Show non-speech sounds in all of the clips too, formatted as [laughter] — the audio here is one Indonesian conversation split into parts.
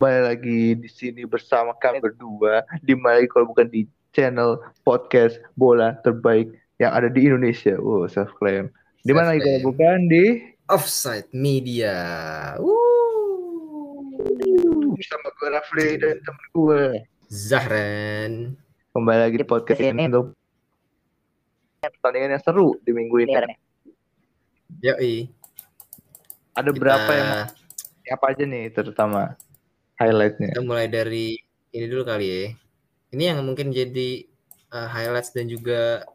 Kembali lagi di sini bersama kami berdua di mana kalau bukan di channel podcast bola terbaik yang ada di Indonesia. Oh, self claim. Di mana lagi kalau bukan di Offside Media. bersama gue Rafli dan temen gue. Zahran. Kembali lagi di podcast ini untuk pertandingan yang seru di minggu ini. Yoi. Ada Kita, berapa yang apa aja nih terutama highlightnya? kita mulai dari ini dulu kali ya. Ini yang mungkin jadi uh, highlights dan juga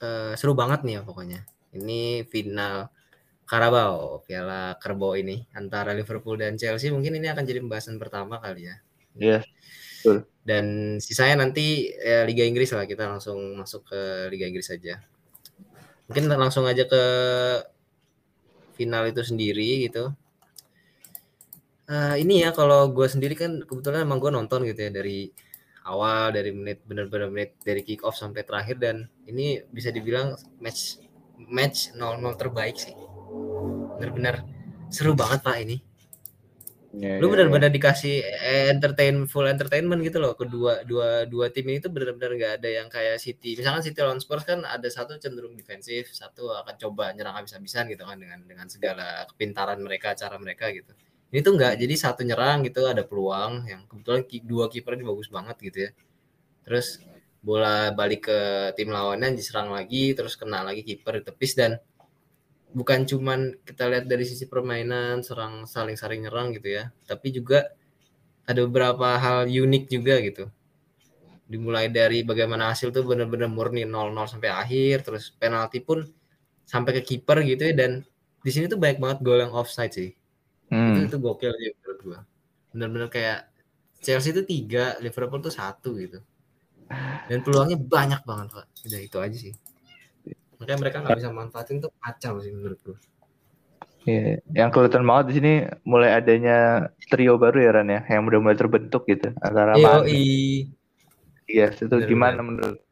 uh, seru banget nih ya pokoknya. Ini final Carabao Piala Kerbau ini antara Liverpool dan Chelsea mungkin ini akan jadi pembahasan pertama kali ya. Yes. Dan sisanya nanti ya, Liga Inggris lah kita langsung masuk ke Liga Inggris saja. Mungkin langsung aja ke final itu sendiri gitu. Eh, ini ya kalau gue sendiri kan kebetulan emang gue nonton gitu ya dari awal dari menit bener-bener menit dari kick off sampai terakhir dan ini bisa dibilang match match 0-0 terbaik sih. Bener-bener seru banget pak ini. Ya, Lu ya, bener-bener dikasih entertain full entertainment gitu loh. Kedua dua dua tim ini tuh bener-bener nggak ada yang kayak City. Misalkan City lawan Spurs kan ada satu cenderung defensif, satu akan coba nyerang habis-habisan gitu kan dengan dengan segala kepintaran mereka, cara mereka gitu. Ini tuh nggak jadi satu nyerang gitu ada peluang yang kebetulan dua kiper ini bagus banget gitu ya. Terus bola balik ke tim lawannya diserang lagi terus kena lagi kiper ditepis dan bukan cuman kita lihat dari sisi permainan serang saling saling nyerang gitu ya tapi juga ada beberapa hal unik juga gitu dimulai dari bagaimana hasil tuh bener-bener murni 0-0 sampai akhir terus penalti pun sampai ke kiper gitu ya dan di sini tuh banyak banget gol yang offside sih Hmm. itu itu gokil sih menurut gua. Bener-bener kayak Chelsea itu tiga Liverpool tuh satu gitu. Dan peluangnya banyak banget pak. Udah itu aja sih. Makanya mereka nggak bisa manfaatin tuh kacau sih menurut gua. Iya, yang kelihatan banget di sini mulai adanya trio baru ya Ran ya, yang udah mulai terbentuk gitu antara Yo, Mane, Yes, itu Bener, gimana menurut?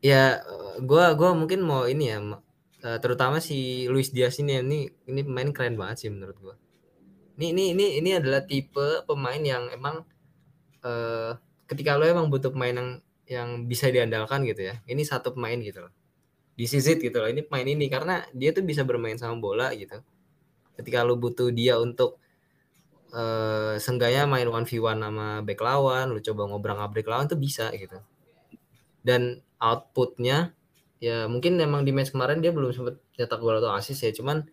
ya gua gua mungkin mau ini ya eh, terutama si Luis Diaz ini ini ini pemain keren banget sih menurut gua. Ini ini ini ini adalah tipe pemain yang emang eh, ketika lo emang butuh pemain yang yang bisa diandalkan gitu ya ini satu pemain gitu loh. Is it gitu loh ini pemain ini karena dia tuh bisa bermain sama bola gitu. Ketika lo butuh dia untuk eh seenggaknya main 1v1 sama back lawan lu coba ngobrol ngabrik lawan tuh bisa gitu. Dan outputnya ya mungkin emang di match kemarin dia belum sempat cetak gol atau assist ya cuman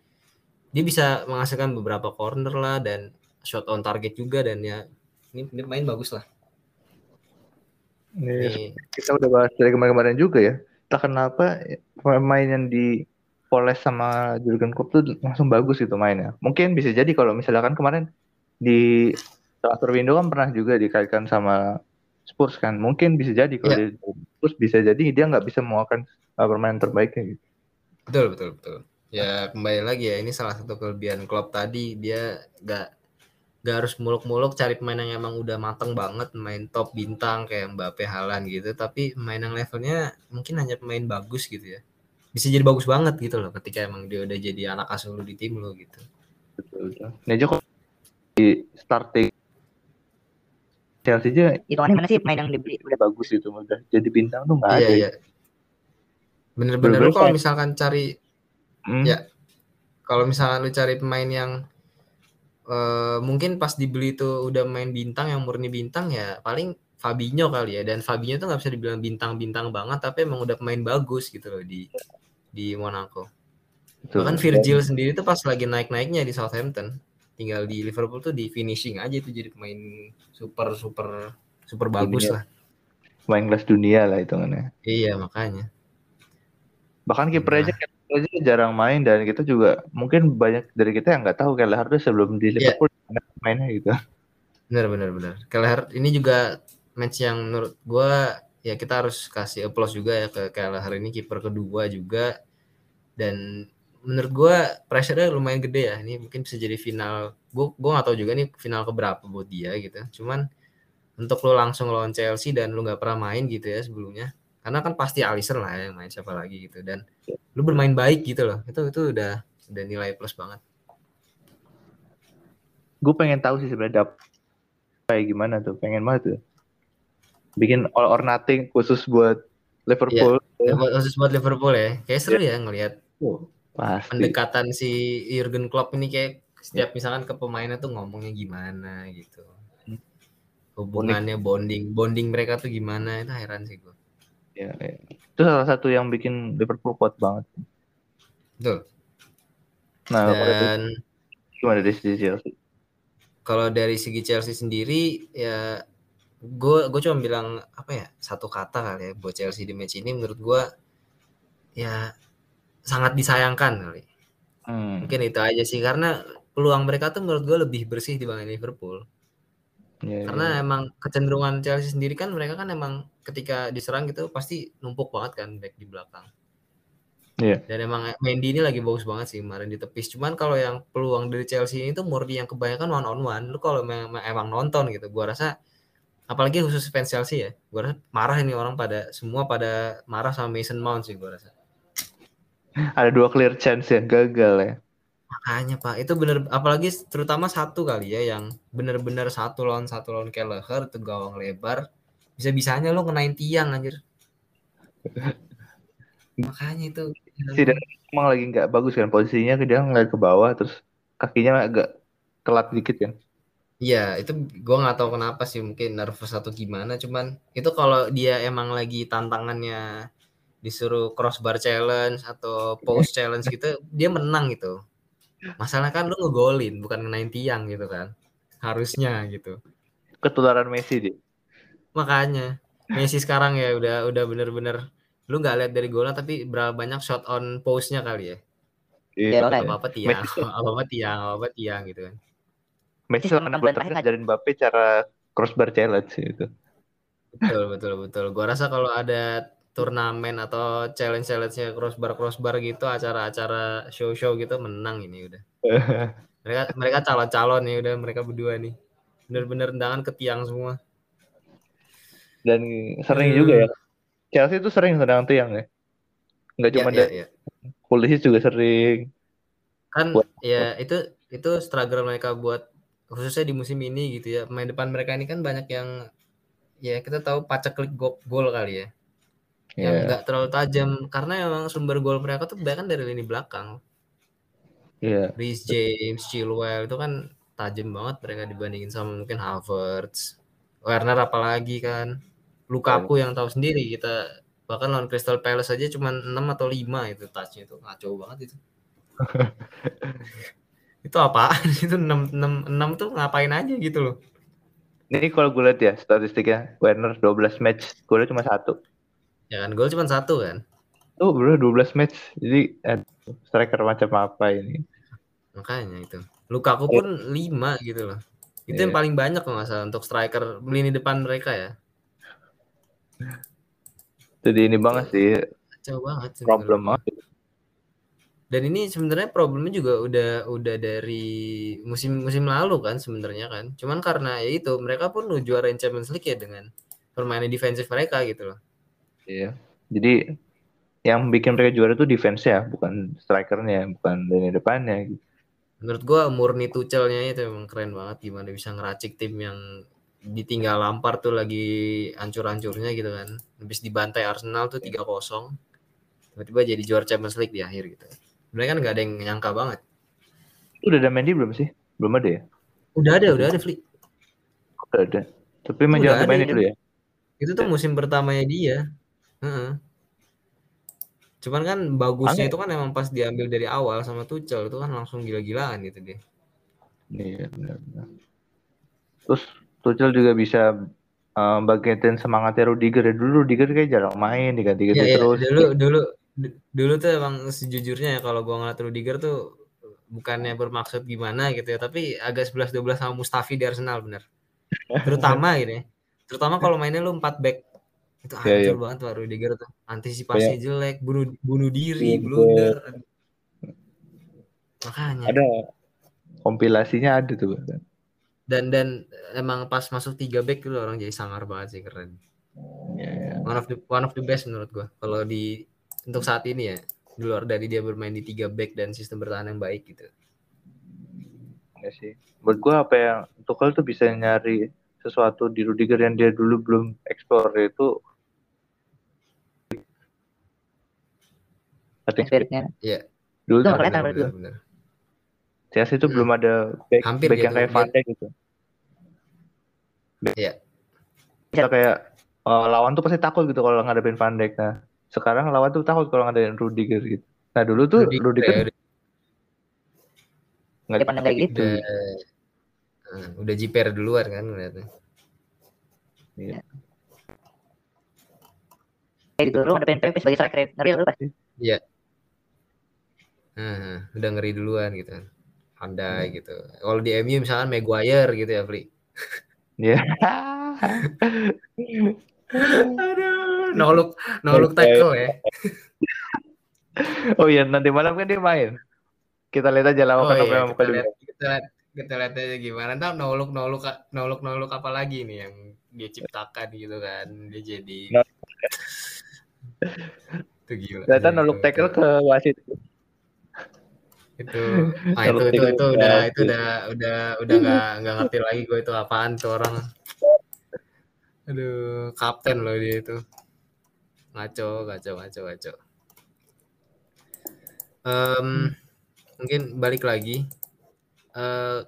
dia bisa menghasilkan beberapa corner lah dan shot on target juga dan ya ini, ini main bagus lah Ini Nih, kita udah bahas dari kemarin-kemarin juga ya. Tak kenapa pemain yang di Poles sama Jurgen Klopp tuh langsung bagus gitu mainnya. Mungkin bisa jadi kalau misalkan kemarin di transfer window kan pernah juga dikaitkan sama Spurs kan. Mungkin bisa jadi kalau Iya. di Spurs bisa jadi dia nggak bisa mengeluarkan uh, permainan terbaiknya gitu. betul betul betul. Ya kembali lagi ya ini salah satu kelebihan Klopp tadi. Dia gak gak harus muluk-muluk cari pemain yang emang udah mateng banget main top bintang kayak Mbappe Haaland gitu. Tapi pemain yang levelnya mungkin hanya pemain bagus gitu ya. Bisa jadi bagus banget gitu loh ketika emang dia udah jadi anak asuh lu di tim lo gitu. Betul, betul. Aja kok di starting Chelsea aja itu aneh mana sih pemain yang dibeli udah bagus gitu udah jadi bintang tuh nggak iya ada. iya bener-bener Bener-bener lu kalau kayak- misalkan cari Hmm. Ya. kalau misalkan lu cari pemain yang eh, mungkin pas dibeli itu udah main bintang yang murni bintang ya paling Fabinho kali ya dan Fabinho tuh nggak bisa dibilang bintang-bintang banget tapi emang udah pemain bagus gitu loh di di Monaco Betul. bahkan Virgil sendiri tuh pas lagi naik-naiknya di Southampton tinggal di Liverpool tuh di finishing aja itu jadi pemain super super super bagus Dunia. lah main kelas dunia lah hitungannya. iya makanya Bahkan kiper Nah. aja jarang main dan kita juga mungkin banyak dari kita yang nggak tahu Kelleher tuh sebelum di Iya. Liverpool mainnya gitu. benar benar benar Kelleher ini juga match yang menurut gua ya kita harus kasih applause juga ya ke Kelleher ini kiper kedua juga dan menurut gua pressure-nya lumayan gede ya. Ini mungkin bisa jadi final. Gua gua nggak tahu juga nih final keberapa buat dia gitu. Cuman untuk lo langsung lawan Chelsea dan lo nggak pernah main gitu ya sebelumnya. Karena kan pasti Alisson lah ya yang main siapa lagi gitu. Dan lu bermain baik gitu loh. Itu itu udah udah nilai plus banget. Gue pengen tahu sih sebenarnya kayak gimana tuh. Pengen banget tuh. Bikin all or nothing khusus buat Liverpool. Ya, khusus buat Liverpool ya. Kayak seru ya ngelihat. Oh, pasti pendekatan si Jurgen Klopp ini kayak setiap misalkan ke pemainnya tuh ngomongnya gimana gitu. Hmm. Hubungannya bonding, bonding mereka tuh gimana itu heran sih gue. ya, ya. itu salah satu yang bikin Liverpool kuat banget Betul. nah Dan gimana dari sisi Chelsea kalau dari segi Chelsea sendiri ya gue gue cuma bilang apa ya satu kata kali ya buat Chelsea di match ini menurut gue ya sangat disayangkan kali. hmm. Mungkin itu aja sih karena peluang mereka tuh menurut gue lebih bersih dibanding Liverpool. ya, ya. Karena emang kecenderungan Chelsea sendiri kan mereka kan emang ketika diserang gitu pasti numpuk banget kan back di belakang. Iya. Dan emang Mendy ini lagi bagus banget sih kemarin di tepis. Cuman kalau yang peluang dari Chelsea ini tuh murni yang kebanyakan one on one. Lu kalau memang emang nonton gitu, gua rasa apalagi khusus fans Chelsea ya, gua rasa marah ini orang pada semua pada marah sama Mason Mount sih gua rasa. Ada dua clear chance yang gagal ya Makanya Pak, itu bener apalagi terutama satu kali ya yang bener-bener satu lawan satu lawan Kelleher itu gawang lebar. Bisa-bisanya lo ngenain tiang anjir. Makanya itu si dan emang lagi nggak bagus kan posisinya dia ngeliat ke bawah terus kakinya agak telat dikit kan Iya, itu gua nggak tahu kenapa sih mungkin nervous atau gimana. Cuman itu kalau dia emang lagi tantangannya disuruh crossbar challenge atau post [laughs] challenge gitu, dia menang gitu. Masalah kan lu ngegolin bukan ngenain tiang gitu kan. Harusnya gitu. ketularan Messi dia Makanya Messi sekarang ya udah udah bener-bener lu nggak lihat dari golnya tapi berapa banyak shot on post-nya kali ya. Iya, Iya, Apa apa tiang, [laughs] apa apa tiang, apa apa tiang gitu kan. Messi selama enam bulan terakhir ngajarin Mbappe cara crossbar challenge itu. Betul betul betul. Gua rasa kalau ada turnamen atau challenge-challenge-nya crossbar crossbar gitu, acara-acara show-show gitu menang ini udah. [laughs] Mereka mereka calon-calon nih udah mereka berdua nih. Bener-bener tendangan ke tiang semua. Dan sering Hmm. juga ya. Chelsea itu sering sedang tiang ya. Nggak Ya, cuma ya, da- ya. Pulisic juga sering. Kan Buat- ya itu itu struggle mereka buat khususnya di musim ini gitu ya. Pemain depan mereka ini kan banyak yang ya kita tahu paceklik go- gol kali ya. Yang Iya, nggak terlalu tajam karena emang sumber gol mereka tuh bahkan dari lini belakang. iya. Reece James, Chilwell itu kan tajam banget mereka dibandingin sama mungkin Havertz, Werner apalagi kan, Lukaku yang tahu sendiri kita bahkan lawan Crystal Palace aja cuma 6 atau 5 itu touchnya itu ngaco banget itu. [laughs] itu apaan? [laughs] itu 6, 6, 6 tuh ngapain aja gitu loh. Ini kalau gue lihat ya statistiknya Werner 12 match, golnya cuma satu. Ya kan gol cuma satu kan. Tuh bro 12 match. Jadi eh, striker macam apa ini? Makanya itu. Lukaku pun 5 gitu loh. Itu yang Iya. paling banyak kalau nggak salah untuk striker lini depan mereka ya. Jadi ini banget sih Kacau banget. sih problem banget. Dan ini sebenarnya problemnya juga udah udah dari musim-musim lalu kan sebenarnya kan. Cuman karena ya itu mereka pun juarain Champions League ya dengan permainan defensif mereka gitu loh. Iya. Jadi yang bikin mereka juara tuh defense ya, bukan strikernya, bukan lini depannya. gitu. Menurut gua murni Tuchelnya itu emang keren banget gimana bisa ngeracik tim yang ditinggal Lampard tuh lagi hancur-hancurnya gitu kan. Habis dibantai Arsenal tuh 3-0. Tiba-tiba jadi juara Champions League di akhir gitu. Sebenarnya kan nggak ada yang nyangka banget. Udah ada Mendy belum sih? Belum ada ya? Udah ada, udah ada Flick. Udah ada. Tapi Udah jangan ada, dimainin ya. dulu ya. Itu tuh musim pertamanya dia. Heeh. Cuman kan bagusnya Aneh. itu kan emang pas diambil dari awal sama Tuchel itu kan langsung gila-gilaan gitu dia. Iya, benar-benar. Terus Tuchel juga bisa uh, bangkitin semangatnya Rudiger ya. Dulu Rudiger kayak jarang main, diganti-ganti Iya, iya, terus. dulu dulu du- dulu tuh emang sejujurnya ya kalau gua ngeliat Rudiger tuh bukannya bermaksud gimana gitu ya, tapi agak 11 12 sama Mustafi di Arsenal bener. [laughs] Terutama gitu ya. Terutama kalau mainnya lu 4 back. Itu Iya, hancur iya. banget tuh Rudiger tuh. Antisipasinya jelek, bunuh bunuh diri, Iya, betul. blunder. Makanya. Ada kompilasinya ada tuh. dan dan emang pas masuk tiga back itu orang jadi sangar banget sih keren Iya, iya. one of the one of the best menurut gua kalau di untuk saat ini ya di luar dari dia bermain di tiga back dan sistem bertahan yang baik gitu Iya sih. Menurut gua apa yang Tuchel tuh bisa nyari sesuatu di Rudiger yang dia dulu belum eksplor itu cutting speed. spiritnya Iya. Dulu tuh nggak kelihatan Benar, berarti benar. Chelsea itu Hmm. belum ada back, Hampir back yang gitu. kayak Van Dijk gitu. Iya. Bisa kayak eh, lawan tuh pasti takut gitu kalau ngadepin Van Dijk. Nah, sekarang lawan tuh takut kalau ngadepin Rudiger gitu. Nah, dulu tuh Rudiger Rudiger ya, nggak dia pandang kayak gitu udah eh, udah jiper duluan kan ngeliatnya. kayak gitu lu ngadepin Pepe sebagai striker ngeri lu pasti Nah, udah ngeri duluan gitu kan. Pandai gitu. Kalau di MU misalkan Maguire gitu ya, Fli. Iya. Aduh, no look, no look tackle ya. oh iya, nanti malam kan dia main. Kita lihat aja Oh iya, oh, memang kita lihat, kita lihat, kita lihat aja gimana. Ntar no look, no look, no look, no look apa lagi nih yang dia ciptakan gitu kan. Dia jadi No. itu gila. Ternyata nolok itu- tackle ke wasit. Itu [laughs] ah, itu itu itu ke udah itu udah udah udah nggak nggak ngerti lagi gue itu apaan tuh orang. Aduh kapten loh dia itu. Ngaco ngaco ngaco ngaco. Em, mungkin balik lagi. Eh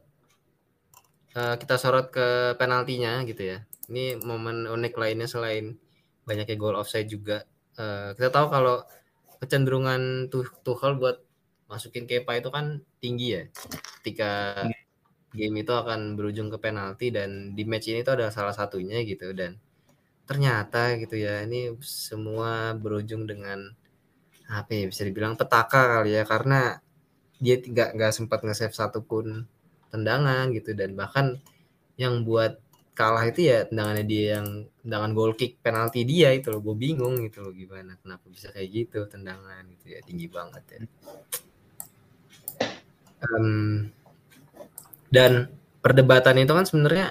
eh, kita sorot ke penaltinya gitu ya. Ini momen unik lainnya selain banyaknya goal offside juga. Eh, kita tahu kalau kecenderungan tuh Tuchel buat masukin Kepa itu kan tinggi ya. Ketika game itu akan berujung ke penalti dan di match ini tuh ada salah satunya gitu. Dan ternyata gitu ya ini semua berujung dengan apa ya bisa dibilang petaka kali ya. Karena dia tidak nggak sempat nge-save satupun tendangan gitu. Dan bahkan yang buat kalah itu ya tendangannya dia yang tendangan goal kick penalti dia itu loh. Gue bingung gitu loh gimana kenapa bisa kayak gitu tendangan gitu ya. Tinggi banget ya Em, dan perdebatan itu kan sebenarnya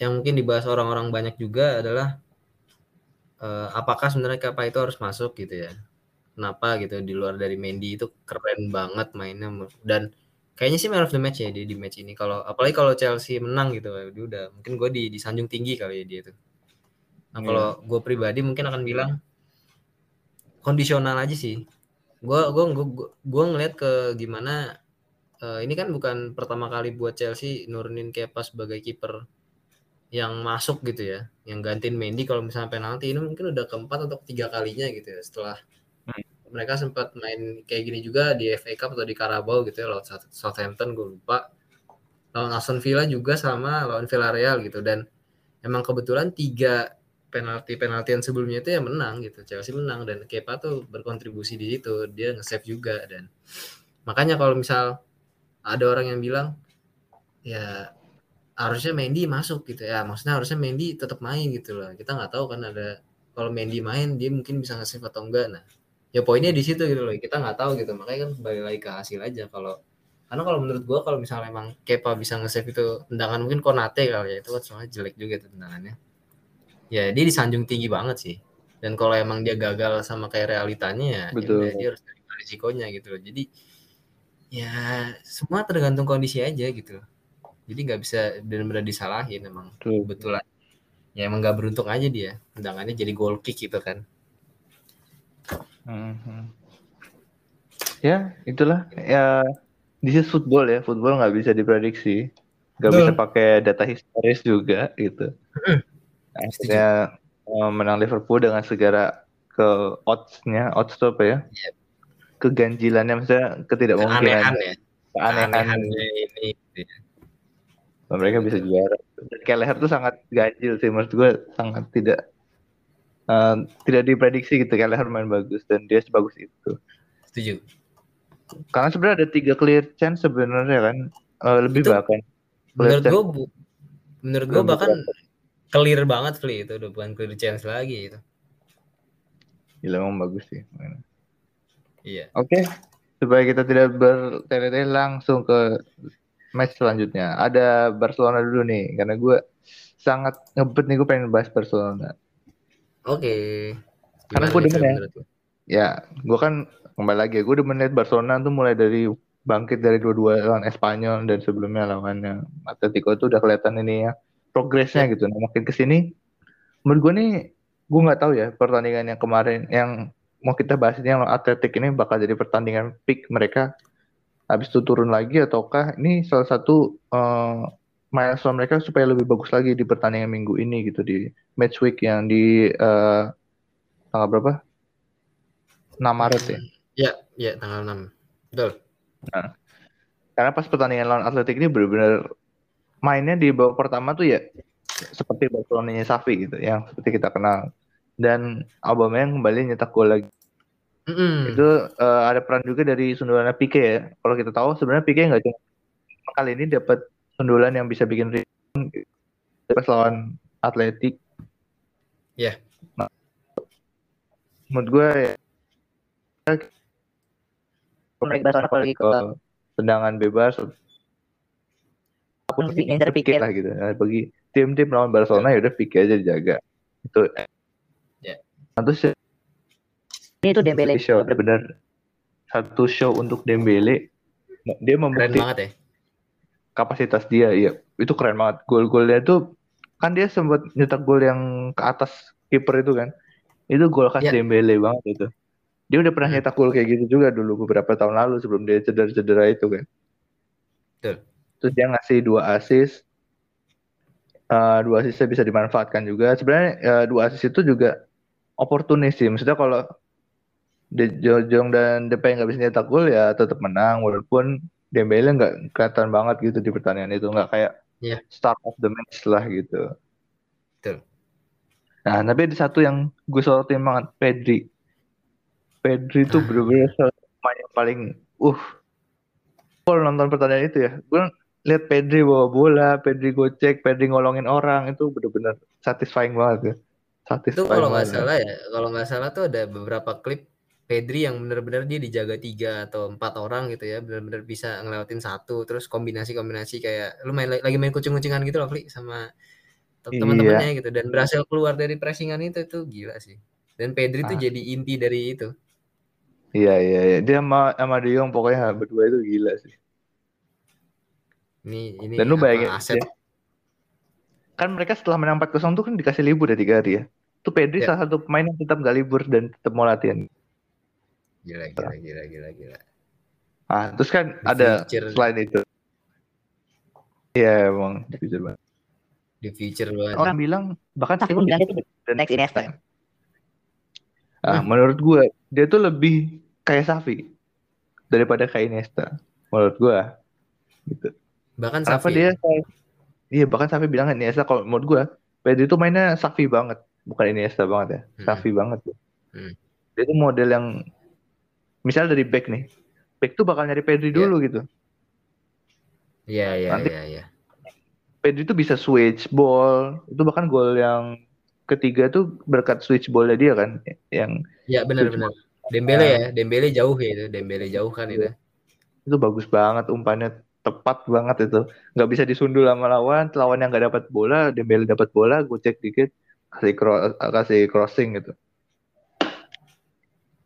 yang mungkin dibahas orang-orang banyak juga adalah eh, apakah sebenarnya Kepa itu harus masuk gitu ya? Kenapa gitu di luar dari Mendy itu keren banget mainnya dan kayaknya sih man of the match ya dia di match ini. Kalau apalagi kalau Chelsea menang gitu dia udah mungkin gue di disanjung tinggi kali ya dia tuh. Nah Iya. kalau gue pribadi mungkin akan bilang kondisional aja sih. Gue gue gue gue ngeliat ke gimana eh, ini kan bukan pertama kali buat Chelsea nurunin Kepa sebagai kiper yang masuk gitu ya yang gantiin Mendy kalau misalnya penalti. Ini mungkin udah keempat atau ketiga kalinya gitu ya setelah mereka sempat main kayak gini juga di FA Cup atau di Carabao gitu ya lawan South- Southampton gue lupa. Lawan Aston Villa juga sama lawan Villarreal gitu. Dan emang kebetulan tiga penalti penaltian sebelumnya itu yang menang gitu. Chelsea menang dan Kepa tuh berkontribusi di situ. Dia nge-save juga dan makanya kalau misal ada orang yang bilang ya harusnya Mendy masuk gitu ya. Maksudnya harusnya Mendy tetap main gitu loh. Kita nggak tahu kan ada kalau Mendy main dia mungkin bisa nge-save atau enggak. Nah ya poinnya di situ gitu loh. Kita nggak tahu gitu. Makanya kan balik lagi ke hasil aja kalau karena kalau menurut gua kalau misalnya emang Kepa bisa nge-save itu tendangan mungkin Konate kali ya. Itu kan soalnya jelek juga tuh tendangannya. Ya dia disanjung tinggi banget sih. Dan kalau emang dia gagal sama kayak realitanya ya, Betul. dia harus risikonya gitu loh. Jadi ya semua tergantung kondisi aja gitu jadi nggak bisa benar-benar disalahin emang Betul. kebetulan ya emang nggak beruntung aja dia tendangannya jadi goal kick gitu kan Mhm. Ya, itulah. Ya, this is football ya. Football nggak bisa diprediksi. Nggak bisa pakai data historis juga gitu. Akhirnya eh, menang Liverpool dengan segala ke odds-nya, odds apa ya? Iya. Keganjilannya, maksudnya keanehan ketidakmungkinan, ya keanehan ini ya. mereka bisa juara. Kelleher tuh sangat ganjil sih menurut gue, sangat tidak eh, tidak diprediksi gitu Kelleher main bagus dan dia sebagus itu. setuju Karena sebenarnya ada tiga clear chance sebenarnya kan, Eh, lebih Itu bahkan. menurut gue menurut gue bahkan clear banget Fli itu udah bukan clear chance lagi itu Gila emang bagus sih. Iya Oke, supaya kita tidak bertele-tele langsung ke match selanjutnya. Ada Barcelona dulu nih, karena gue sangat ngebet nih gue pengen bahas Barcelona. oke Karena Gimana gua nih, demen ya. Ya, gue kan kembali lagi, gue udah melihat Barcelona tuh mulai dari bangkit dari dua-dua lawan Espanyol dan sebelumnya lawannya Atletico itu udah kelihatan ini ya progresnya gitu. Nah, makin ke sini, menurut gue nih, gue nggak tahu ya pertandingan yang kemarin yang mau kita bahas ini yang atletik ini bakal jadi pertandingan peak mereka habis itu turun lagi ataukah ini salah satu uh, milestone mereka supaya lebih bagus lagi di pertandingan minggu ini gitu di match week yang di uh, tanggal berapa? 6 Maret ya. Ya, ya tanggal 6. Betul. Nah, karena pas pertandingan lawan Atletik ini benar-benar mainnya di babak pertama tuh ya seperti Barcelona Safi gitu yang seperti kita kenal dan Aubameyang kembali nyetak gol lagi. Mm. Itu uh, ada peran juga dari sundulan Pique ya. Kalau kita tahu sebenarnya Pique nggak cuma kali ini dapat sundulan yang bisa bikin pas lawan Atletik. Ya. Yeah. Nah, menurut gue ya tendangan bebas apa pun Pique lah gitu. Nah, bagi tim-tim lawan Barcelona ya udah Pique aja dijaga. Itu Nah, terus ini tuh Dembele. Show, benar satu show untuk Dembele. Dia membuktikan banget ya. Kapasitas dia, iya. Itu keren banget. Gol-golnya tuh kan dia sempat nyetak gol yang ke atas kiper itu kan. Itu gol khas ya. Dembele banget itu. Dia udah pernah hmm. nyetak gol kayak gitu juga dulu beberapa tahun lalu sebelum dia cedera-cedera itu kan. Betul. Terus dia ngasih dua assist. Uh, dua assistnya bisa dimanfaatkan juga. Sebenarnya uh, dua assist itu juga oportunis sih. Maksudnya kalau De Jong dan Depay nggak bisa nyetak gol ya tetap menang walaupun Dembele nggak kelihatan banget gitu di pertandingan itu nggak kayak yeah. start of the match lah gitu. Betul. Nah tapi ada satu yang gue sorotin banget Pedri. Pedri tuh ah. bener-bener pemain yang paling uh kalau nonton pertandingan itu ya gue lihat Pedri bawa bola, Pedri gocek, Pedri ngolongin orang itu bener-bener satisfying banget ya itu kalau nggak salah ya, kalau nggak salah tuh ada beberapa klip Pedri yang benar-benar dia dijaga tiga atau empat orang gitu ya, benar-benar bisa ngelewatin satu, terus kombinasi-kombinasi kayak lu main lagi main kucing-kucingan gitu loh, Fli, sama teman-temannya iya. gitu dan berhasil keluar dari pressingan itu itu gila sih. Dan Pedri ah. tuh jadi inti dari itu. Iya iya iya, dia sama sama De Jong pokoknya berdua itu gila sih. Ini ini Dan lu bayangin aset kan mereka setelah menang 4-0 tuh kan dikasih libur ya tiga hari ya. Itu Pedri ya. salah satu pemain yang tetap gak libur dan tetap mau latihan. Gila, gila, gila, gila, gila. Ah, terus kan di ada future. selain itu. Iya, emang di future banget. Di future banget. Orang bilang bahkan pun bilang itu next Iniesta. Ah, hmm. menurut gue dia tuh lebih kayak Safi daripada kayak Iniesta. Menurut gue. Gitu. Bahkan Kenapa Safi. dia kayak Iya bahkan sampai bilang Iniesta kalau menurut gue Pedri itu mainnya Safi banget bukan Iniesta banget ya hmm. Safi banget tuh hmm. dia itu model yang misal dari back nih back tuh bakal nyari Pedri yeah. dulu gitu. Iya iya iya iya. Pedri tuh bisa switch ball itu bahkan gol yang ketiga tuh berkat switch ballnya dia kan yang Iya benar benar. Dembele ya Dembele jauh ya itu Dembele jauh kan itu. Itu bagus banget umpannya tepat banget itu. Nggak bisa disundul sama lawan lawan yang nggak dapat bola Dembele dapat bola gue cek dikit kasih cross, kasih crossing gitu.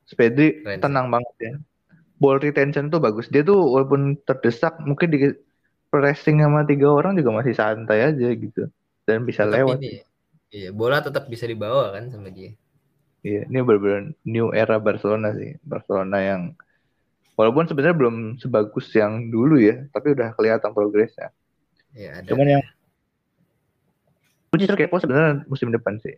Spedri tenang banget ya. Ball retention tuh bagus. Dia tuh walaupun terdesak mungkin di pressing sama tiga orang juga masih santai aja gitu. Dan bisa tetap lewat. ini, iya bola tetap bisa dibawa kan sama dia. Iya ini benar-benar new era Barcelona sih. Barcelona yang Walaupun sebenarnya belum sebagus yang dulu ya, tapi udah kelihatan progresnya. Ya, ada. Cuman yang justru kepo sebenarnya musim depan sih.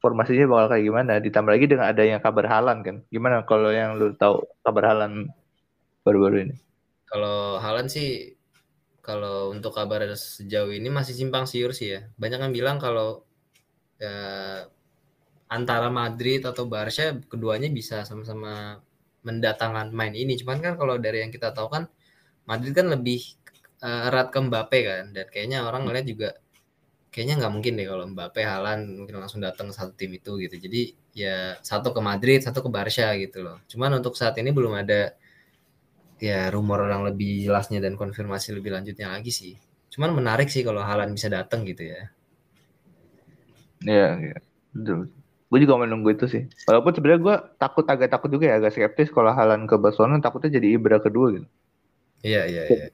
Formasinya bakal kayak gimana? Ditambah lagi dengan adanya kabar Halan kan. Gimana kalau yang lu tahu kabar Halan baru-baru ini? Kalau Halan sih kalau untuk kabar sejauh ini masih simpang siur sih ya. Banyak yang bilang kalau ya, antara Madrid atau Barca keduanya bisa sama-sama mendatangkan main ini. Cuman kan kalau dari yang kita tahu kan Madrid kan lebih uh, erat ke Mbappe kan dan kayaknya orang ngeliat juga kayaknya nggak mungkin deh kalau Mbappe Halan mungkin langsung datang ke satu tim itu gitu. Jadi ya satu ke Madrid, satu ke Barca gitu loh. Cuman untuk saat ini belum ada ya rumor yang lebih jelasnya dan konfirmasi lebih lanjutnya lagi sih. Cuman menarik sih kalau Halan bisa datang gitu ya. Iya, iya. Betul gue juga menunggu itu sih walaupun sebenarnya gue takut agak takut juga ya agak skeptis kalau halan ke Barcelona takutnya jadi ibra kedua gitu iya iya iya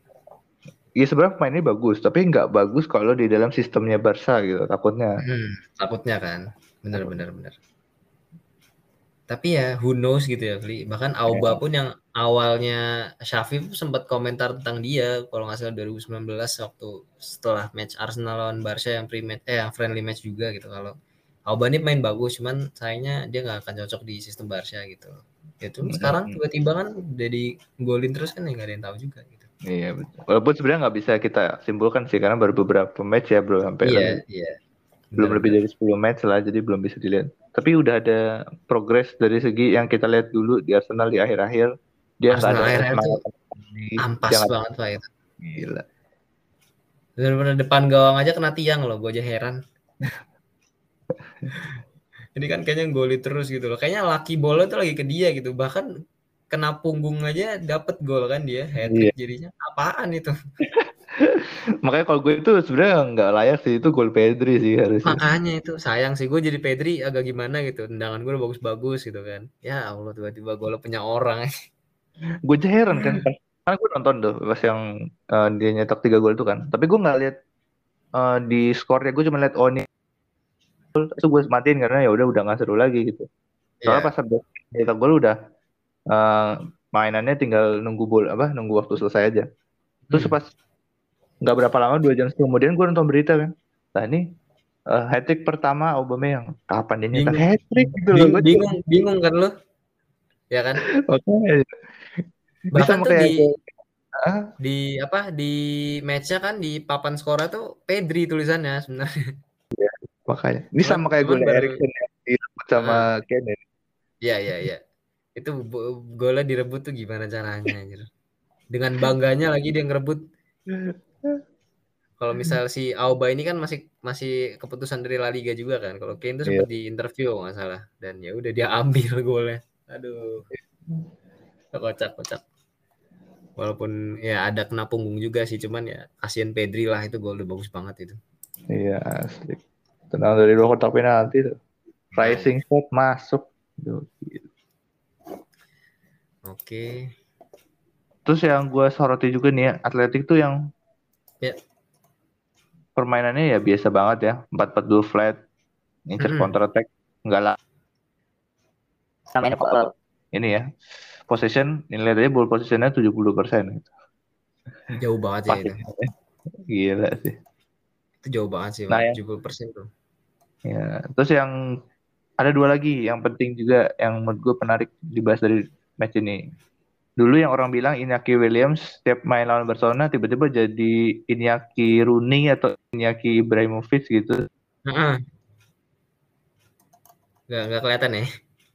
ya sebenarnya pemainnya bagus, tapi nggak bagus kalau di dalam sistemnya Barca gitu. Takutnya. Hmm, takutnya kan. Bener bener bener. Tapi ya who knows gitu ya, Fli. Bahkan Auba pun yang awalnya pun sempat komentar tentang dia kalau nggak salah 2019 waktu setelah match Arsenal lawan Barca yang pre-match eh yang friendly match juga gitu kalau Auba ini main bagus cuman sayangnya dia nggak akan cocok di sistem Barca gitu. Ya tuh sekarang tiba-tiba kan jadi golin terus kan ya nggak ada yang tahu juga gitu. Iya betul. Walaupun sebenarnya nggak bisa kita simpulkan sih karena baru beberapa match ya bro sampai Iya, iya. belum lebih dari 10 match lah jadi belum bisa dilihat. Tapi udah ada progres dari segi yang kita lihat dulu di Arsenal di akhir-akhir dia nggak Arsenal ada akhir-akhir semangat ampas Jangan- banget Pak itu. gila. Bener-bener depan gawang aja kena tiang loh, gue aja heran. [laughs] Ini kan kayaknya golin terus gitu loh. Kayaknya laki bola tuh lagi ke dia gitu. Bahkan kena punggung aja dapet gol kan dia hat Iya. jadinya. Apaan itu? [laughs] Makanya kalau gue itu sebenarnya nggak layak sih itu gol Pedri sih harusnya. Makanya itu sayang sih gue jadi Pedri agak gimana gitu. Tendangan gue udah bagus-bagus gitu kan. Ya Allah tiba-tiba gol punya orang. Gue aja heran kan pas karena gue nonton tuh pas yang eh, dia nyetak tiga gol itu kan. Tapi gue nggak lihat eh, di skornya gue cuma lihat gol. itu gue matiin karena ya udah udah nggak seru lagi gitu. Soalnya Iya. pas habis nyetak gol udah eh, mainannya tinggal nunggu bol apa nunggu waktu selesai aja. Terus Hmm. pas nggak berapa lama dua jam kemudian gue nonton berita kan. Nah ini uh, hat trick pertama Aubameyang. Kapan dia nyetak Bingung. hat trick gitu loh. Bing- Gue bingung, bingung kan lu? Ya kan? Makanya. Ini Bahkan sama tuh kayak di Ah, di apa di matchnya kan di papan skornya tuh Pedri tulisannya sebenarnya. makanya. Ini sama kayak gue Erikson yang direbut sama Kane. Iya iya iya. Itu golnya direbut tuh gimana caranya anjir. Dengan bangganya lagi dia ngerebut. Kalau misal si Auba ini kan masih masih keputusan dari La Liga juga kan. Kalau Kane tuh Iya. sempat di interview nggak salah dan ya udah dia ambil golnya. Aduh. Kocak kocak. Walaupun ya ada kena punggung juga sih cuman ya kasihan Pedri lah itu gol udah bagus banget itu. Iya asli. Tenang dari luar kotak penalti tuh. Rising shot masuk. Oke. Terus yang gue soroti juga nih ya, Atletik tuh yang Ya. permainannya ya biasa banget ya, 4-4-2 flat, ngincer Mm-mm. counter attack, enggak lah Namanya kok ini ya. Possession, ini lihat aja ball positionnya 70% gitu. Jauh banget ya itu. [laughs] Gila sih. Itu jauh banget sih, Nah, Pak. ya. 70% tuh. Ya, terus yang ada dua lagi yang penting juga yang menurut gue menarik dibahas dari match ini. Dulu yang orang bilang Iñaki Williams setiap main lawan Barcelona tiba-tiba jadi Iñaki Rooney atau Iñaki Ibrahimovic gitu. Heeh. Nggak, nggak kelihatan ya?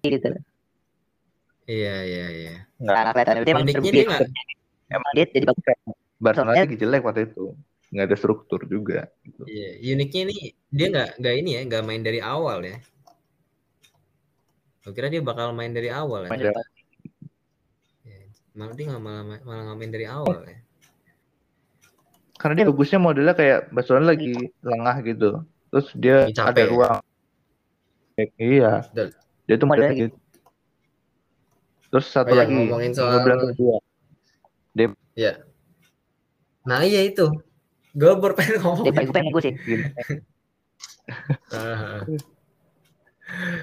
gitu. Iya, iya, iya. Karena kelihatan itu emang dia nggak, Emang Dia jadi bagus. Barcelona lagi jelek waktu itu. Nggak ada struktur juga. Gitu. iya. Uniknya ini dia nggak, nggak ini ya, nggak main dari awal ya. Gue kira dia bakal main dari awal ya. Main ternyata. Ya, malah dia nggak malah, malah nggak main dari awal ya. Karena dia bagusnya modelnya kayak Barcelona lagi lengah gitu. Terus dia capek ada ya? ruang. Iya. Betul. Dia tuh modelnya Modelnya gitu. Terus satu Oh iya, lagi ngomongin soal- gua bilang kedua. Nah iya itu. Gue baru pengen ngomong. Dia gue pengen gue sih. [laughs]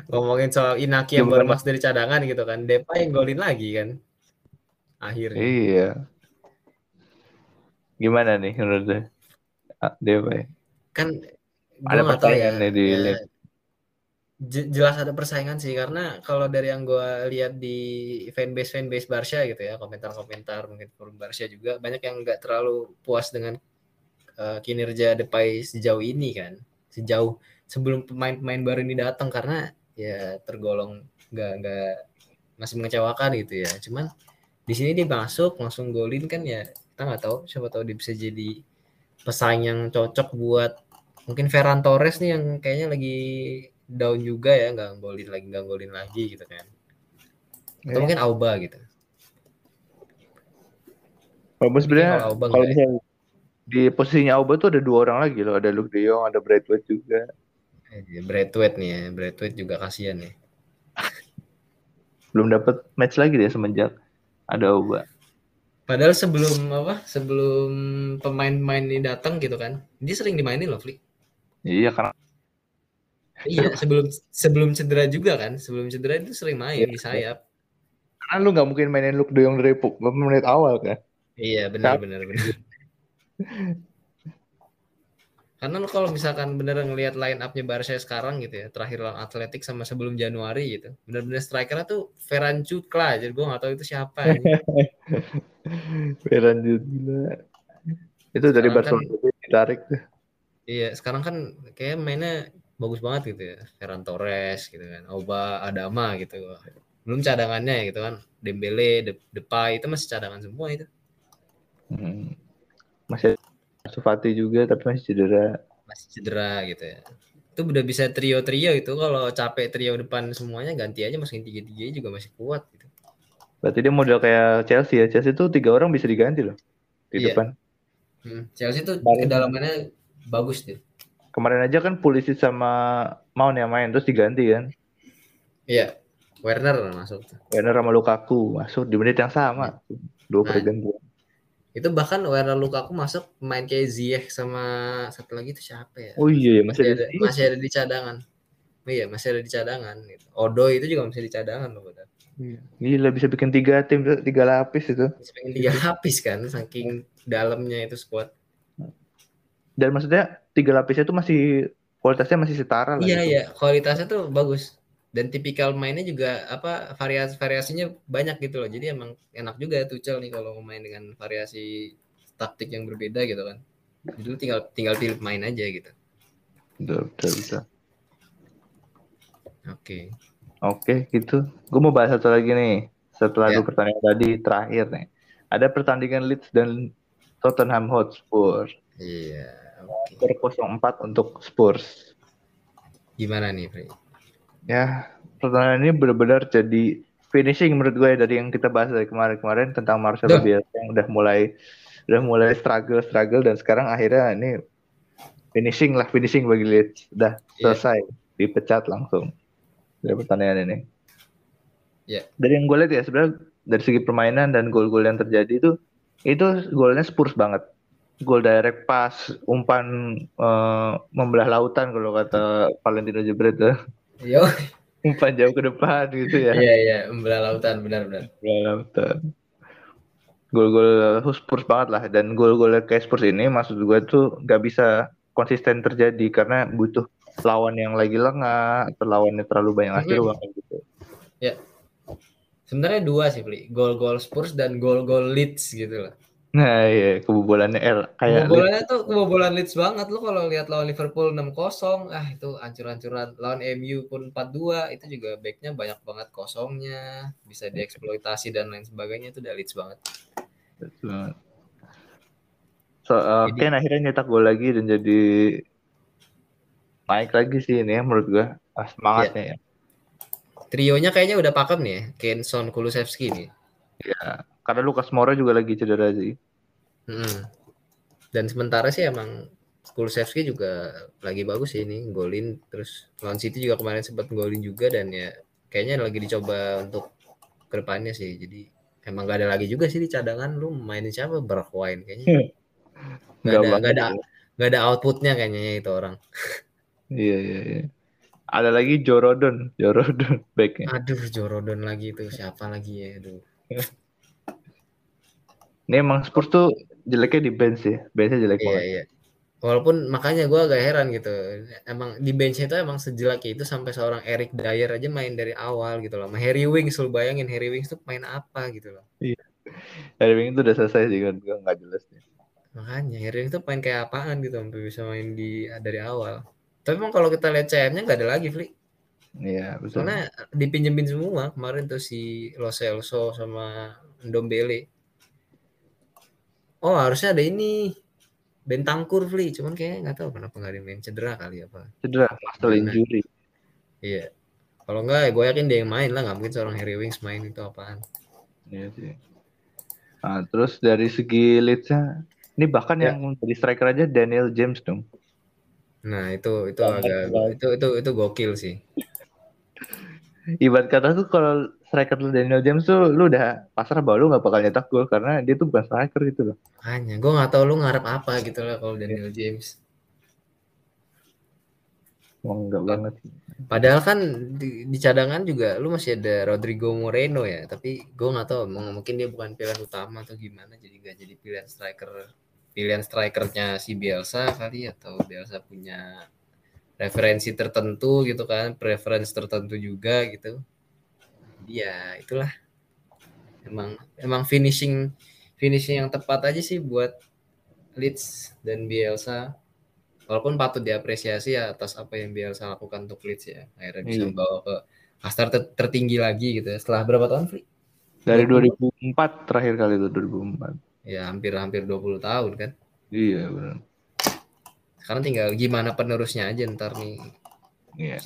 Ngomongin soal Inaki yang baru Gimana? masuk dari cadangan gitu kan. Depay yang golin lagi kan. Akhirnya. Iya. Gimana nih menurut lu? Dewa ya? Kan Ada ya. persaingan nih di ya, jelas ada persaingan sih karena kalau dari yang gue lihat di fanbase fanbase Barca gitu ya komentar-komentar mungkin forum Barca juga banyak yang nggak terlalu puas dengan eh, kinerja Depay sejauh ini kan sejauh sebelum pemain-pemain baru ini datang karena ya tergolong nggak nggak masih mengecewakan gitu ya cuman di sini dia masuk langsung golin kan ya kita nggak tahu siapa tahu dia bisa jadi pesaing yang cocok buat mungkin Ferran Torres nih yang kayaknya lagi down juga ya nggak golin lagi nggak golin lagi gitu kan atau Iya. mungkin Auba gitu Kalau sebenarnya Kalau Auba ya? misalnya di posisinya Auba tuh ada dua orang lagi loh, ada Luke De Jong, ada Braithwaite juga. Eh, Braithwaite nih ya Braithwaite juga kasihan ya [laughs] Belum dapat match lagi dia semenjak ada Auba. Padahal sebelum apa? Sebelum pemain-pemain ini datang gitu kan, dia sering dimainin loh, Fli. Iya karena Iya, sebelum sebelum cedera juga kan, sebelum cedera itu sering main di sayap. karena lu nggak mungkin mainin Luke De Jong dari menit awal kan. Iya, benar benar benar. [laughs] Karena lu kalau misalkan bener ngelihat line up-nya Barca sekarang gitu ya, terakhir lawan Atletik sama sebelum Januari gitu. Bener-bener strikernya tuh Ferran Cukla, jadi gue nggak tahu itu siapa. Lanjut [laughs] gila. Itu dari Sekarang Barcelona itu ditarik tuh. Iya, sekarang kan kayak mainnya bagus banget gitu ya. Ferran Torres gitu kan, Oba Adama gitu. Belum cadangannya gitu kan. Dembele, De Depay itu masih cadangan semua itu. Hmm. Masih Sufati juga tapi masih cedera. Masih cedera gitu ya. Itu udah bisa trio-trio itu kalau capek trio depan semuanya ganti aja masukin tiga-tiga juga masih kuat gitu. Berarti dia model kayak Chelsea ya. Chelsea itu tiga orang bisa diganti loh di Iya. depan. Hmm, Chelsea tuh Kemarin- kedalamannya bagus deh. Kemarin aja kan Pulisic sama Mount yang main terus diganti kan. Iya. Werner masuk. Werner sama Lukaku masuk di menit yang sama. Dua Nah. pergantian. Itu bahkan Werner Lukaku masuk main kayak Ziyech sama satu lagi tuh siapa ya? Oh iya ya masih, masih ada ada. masih ada di cadangan. Iya, masih ada di cadangan gitu. Odo itu juga masih di cadangan loh padahal. Gila bisa bikin tiga tim tiga lapis itu. Masih pengen tiga lapis kan saking dalamnya itu squad. Dan maksudnya tiga lapisnya itu masih kualitasnya masih setara lah. Iya gitu. iya, kualitasnya tuh bagus. Dan tipikal mainnya juga apa variasi variasinya banyak gitu loh. Jadi emang enak juga Tuchel nih kalau main dengan variasi taktik yang berbeda gitu kan. Jadi tinggal tinggal pilih main aja gitu. Betul, betul, betul. Oke. Oke, gitu. Gue mau bahas satu lagi nih. Setelah Ya. dua pertandingan tadi terakhir nih. Ada pertandingan Leeds dan Tottenham Hotspur. Iya. Oke. Skor 0-4 untuk Spurs. Gimana nih, Pri? Ya, pertandingan ini benar-benar jadi finishing menurut gue ya, dari yang kita bahas dari kemarin-kemarin tentang Marcelo. Bielsa yang udah mulai udah mulai struggle struggle dan sekarang akhirnya ini finishing lah finishing bagi Leeds udah Iya. selesai dipecat langsung dari pertandingan ini. Iya. Dari yang gue lihat ya sebenarnya dari segi permainan dan gol-gol yang terjadi itu itu golnya Spurs banget. Gol direct pass, umpan eh, membelah lautan kalau kata Valentino Jebret tuh. Yo. umpan jauh ke depan gitu ya. Iya iya, membelah lautan benar-benar. Membelah lautan. Gol-gol Spurs banget lah dan gol-gol kayak Spurs ini maksud gue tuh nggak bisa konsisten terjadi karena butuh lawan yang lagi lengah atau lawannya terlalu banyak ngasih Mhm. ruang kayak gitu. Sebenarnya dua sih. Gol-gol Spurs dan gol-gol Leeds gitu loh. Nah iya kebobolannya L kayak Kebobolannya tuh kebobolan Leeds banget lu kalau lihat lawan Liverpool 6-0, ah itu ancur-ancuran. Lawan MU pun 4-2, itu juga backnya banyak banget kosongnya, bisa dieksploitasi dan lain sebagainya itu udah Leeds banget. Leeds banget. So, uh, Jadi- Ken akhirnya nyetak gol lagi dan jadi naik lagi sih ini ya menurut gue ah, semangatnya ya. Trionya kayaknya udah pakem nih ya, Kane, Son, Kulusevski nih. Karena Lucas Moura juga lagi cedera sih. Mm. Dan sementara sih emang Kulusevski juga lagi bagus sih ini golin. Terus lawan City juga kemarin sempat golin juga dan ya kayaknya lagi dicoba untuk ke depannya sih. Jadi emang gak ada lagi juga sih di cadangan. Lu mainin siapa? Bergwijn kayaknya. [laughs] Gak ada gak ada gak ada outputnya kayaknya ya itu orang. Iya iya iya. Ada lagi Joe Rodon, Joe Rodon backnya. aduh Jorodon lagi itu. Siapa lagi ya? Aduh [laughs] Ini emang Spurs tuh jeleknya di bench sih, benchnya jelek iya banget. iya. Walaupun makanya gua agak heran gitu. Emang di bench itu emang sejelek itu sampai seorang Eric Dyer aja main dari awal gitu loh. Sama Harry Wings lu bayangin Harry Wings tuh main apa gitu loh. Dari Wing itu udah selesai sih kan, nggak jelas nih. makanya Harry Wings tuh main kayak apaan gitu sampai bisa main di dari awal. Tapi emang kalau kita lihat CM-nya nggak ada lagi Fli. Iya betul. karena dipinjemin semua kemarin tuh si Lo Celso sama Ndombele oh harusnya ada ini. Bentangkur Fli cuman kayaknya nggak tahu kenapa nggak dimain cedera kali apa Cedera, muscle injury. iya. Kalau nggak ya gue yakin dia yang main lah. Nggak mungkin seorang Harry Wings main itu apaan. Iya sih. Nah, terus dari segi leadsnya, ini bahkan Ya. yang jadi striker aja Daniel James dong. nah itu itu agak itu itu itu gokil sih. Ibarat kata tuh kalau striker lu Daniel James tuh lu udah pasrah bahwa lu nggak bakal nyetak gol karena dia tuh bukan striker gitu loh. Hanya gue nggak tahu lu ngarep apa gitu lah kalau Daniel James. Oh, enggak banget. Padahal kan di, di cadangan juga lu masih ada Rodrigo Moreno ya, tapi gue nggak tahu m- mungkin dia bukan pilihan utama atau gimana, jadi nggak jadi pilihan striker pilihan strikernya si Bielsa kali atau Bielsa punya referensi tertentu gitu kan, preference tertentu juga gitu. Ya itulah emang emang finishing finishing yang tepat aja sih buat Leeds dan Bielsa walaupun patut diapresiasi ya atas apa yang Bielsa lakukan untuk Leeds ya akhirnya bisa Iya. membawa ke kasta ter- tertinggi lagi gitu ya. setelah berapa tahun Fli? Dari 20. 2004 terakhir kali itu 2004. ya hampir-hampir 20 tahun kan Iya benar. sekarang tinggal gimana penerusnya aja ntar nih Iya.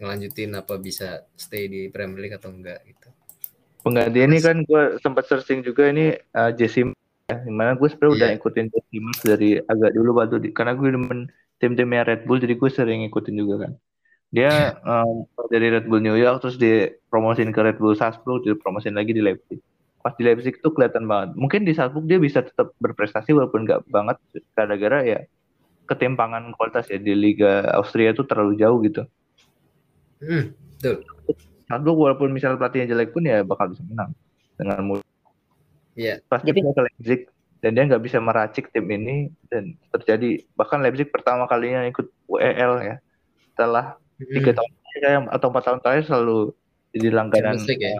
ngelanjutin apa bisa stay di Premier League atau enggak gitu Pengganti ini kan gue sempat searching juga ini uh, Jesse ya. Di mana gue sebenarnya udah Iya. ikutin Jesse Marsch dari agak dulu waktu di, karena gue demen tim-timnya Red Bull jadi gue sering ikutin juga kan. Dia um, dari Red Bull New York terus dipromosin ke Red Bull Salzburg, dipromosin lagi di Leipzig. Pas di Leipzig tuh kelihatan banget. Mungkin di Salzburg dia bisa tetap berprestasi walaupun nggak banget gara-gara ya ketimpangan kualitas ya di Liga Austria tuh terlalu jauh gitu. hmm, betul. Salzburg walaupun misalnya pelatihnya jelek pun ya bakal bisa menang dengan mudah. Iya. Pas dia Jadi- ke Leipzig dan dia nggak bisa meracik tim ini dan terjadi bahkan Leipzig pertama kalinya ikut UEL ya. Setelah tiga Hmm, tahun terakhir atau empat tahun terakhir selalu jadi langganan League ya.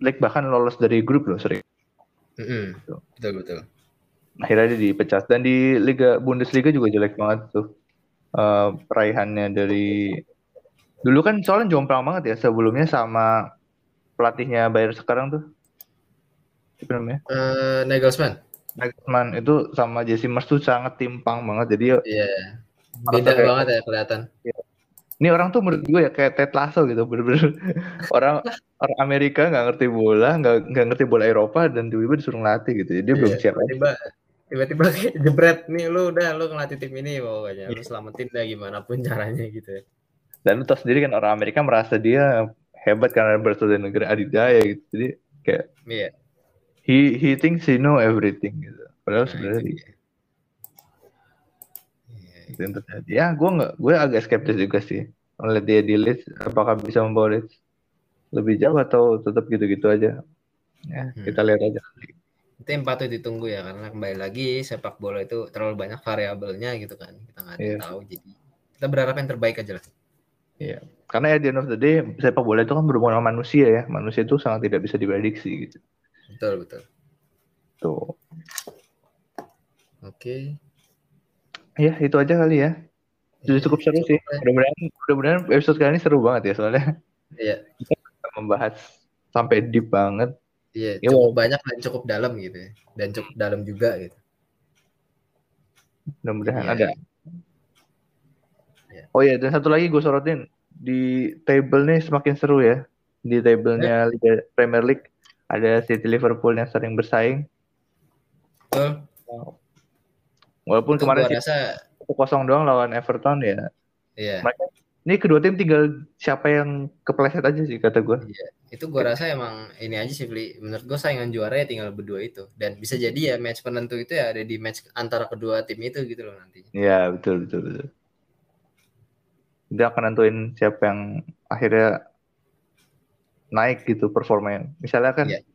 League bahkan lolos dari grup loh sering. Hmm, betul betul akhirnya dia dipecat dan di Liga Bundesliga juga jelek banget tuh. Eh, peraihannya dari dulu kan soalnya jomplang banget ya sebelumnya sama pelatihnya Bayern sekarang tuh. Siapa namanya? Eh, Nagelsmann. Nagelsmann itu sama Jesse Marsch tuh sangat timpang banget. Jadi Iya. Beda Kayak- banget ya kelihatan. ini orang tuh menurut gue ya kayak Ted Lasso gitu bener-bener. [laughs] Orang orang Amerika nggak ngerti bola nggak nggak ngerti bola Eropa dan tiba-tiba disuruh ngelatih gitu. Jadi dia belum Iya, siap aja. Tiba-tiba kayak [laughs] jebret nih lu udah lu ngelatih tim ini pokoknya lu selamatin dah gimana pun caranya gitu ya. dan lu tau sendiri kan orang Amerika merasa dia hebat karena berasal dari negara adidaya gitu jadi kayak Iya. he he thinks he know everything gitu padahal Nah, sebenarnya itu. Iya, itu yang terjadi ya gue nggak gue agak skeptis juga sih melihat dia di Leeds apakah bisa membawa Leeds lebih jauh atau tetap gitu-gitu aja ya Hmm. kita lihat aja Itu yang patut ditunggu ya karena kembali lagi sepak bola itu terlalu banyak variabelnya gitu kan. Kita nggak yang Iya. tahu jadi kita berharap yang terbaik aja lah. karena at the end of the day sepak bola itu kan berhubungan sama manusia ya manusia itu sangat tidak bisa diprediksi gitu Betul betul. tuh Oke. ya itu aja kali ya Sudah cukup seru sih Cukup lah. mudah-mudahan mudah-mudahan episode kali ini seru banget ya soalnya Iya. kita membahas sampai deep banget Iya, Ya, cukup banyak dan cukup dalam gitu ya. Dan cukup dalam juga gitu. mudah-mudahan Iya. ada Iya. oh ya dan satu lagi gue sorotin di table nih semakin seru ya di tablenya Liga Premier League ada City Liverpool yang sering bersaing Betul. walaupun Itu kemarin gua rasa kosong doang lawan Everton ya iya. Ini kedua tim tinggal siapa yang kepleset aja sih kata gue Itu gua rasa emang ini aja sih Fli. Menurut gua saingan juara ya tinggal berdua itu. Dan bisa jadi ya match penentu itu ya ada di match antara kedua tim itu gitu loh nanti. Ya betul betul betul. Dia akan nentuin siapa yang akhirnya naik gitu performanya. Misalnya kan, Iya.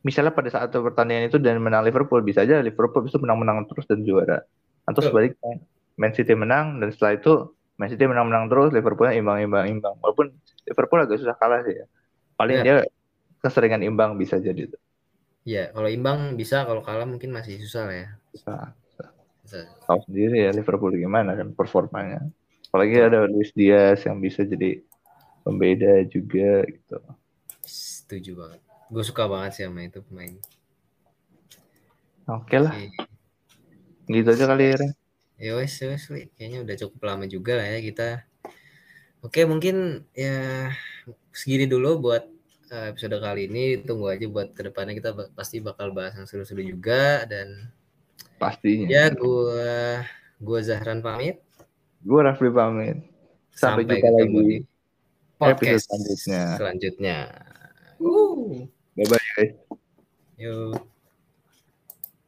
misalnya pada saat pertandingan itu dan menang Liverpool bisa aja Liverpool itu menang-menang terus dan juara. Atau Betul. sebaliknya Man City menang dan setelah itu Man City menang-menang terus Liverpoolnya imbang-imbang-imbang. Walaupun Liverpool agak susah kalah sih ya. Paling Iya. dia keseringan imbang bisa jadi itu. Iya, kalau imbang bisa, kalau kalah mungkin masih susah lah ya. Susah. Susah. Tahu sendiri ya Liverpool gimana kan performanya. Apalagi ada Luis Diaz yang bisa jadi pembeda juga gitu. Setuju banget. Gue suka banget sih sama itu pemain. Oke lah, gitu aja kali ya. Ren. Ya wes, wes, Li. kayaknya udah cukup lama juga lah ya kita. Oke, mungkin ya segini dulu buat eh, episode kali ini. Tunggu aja buat ke depannya kita pasti bakal bahas yang seru-seru juga dan Pastinya. ya gua gua Zahran pamit. Gue Rafli pamit. Sampai, jumpa ketemu lagi. di podcast episode selanjutnya. selanjutnya. Uh. Bye bye guys. Yuk.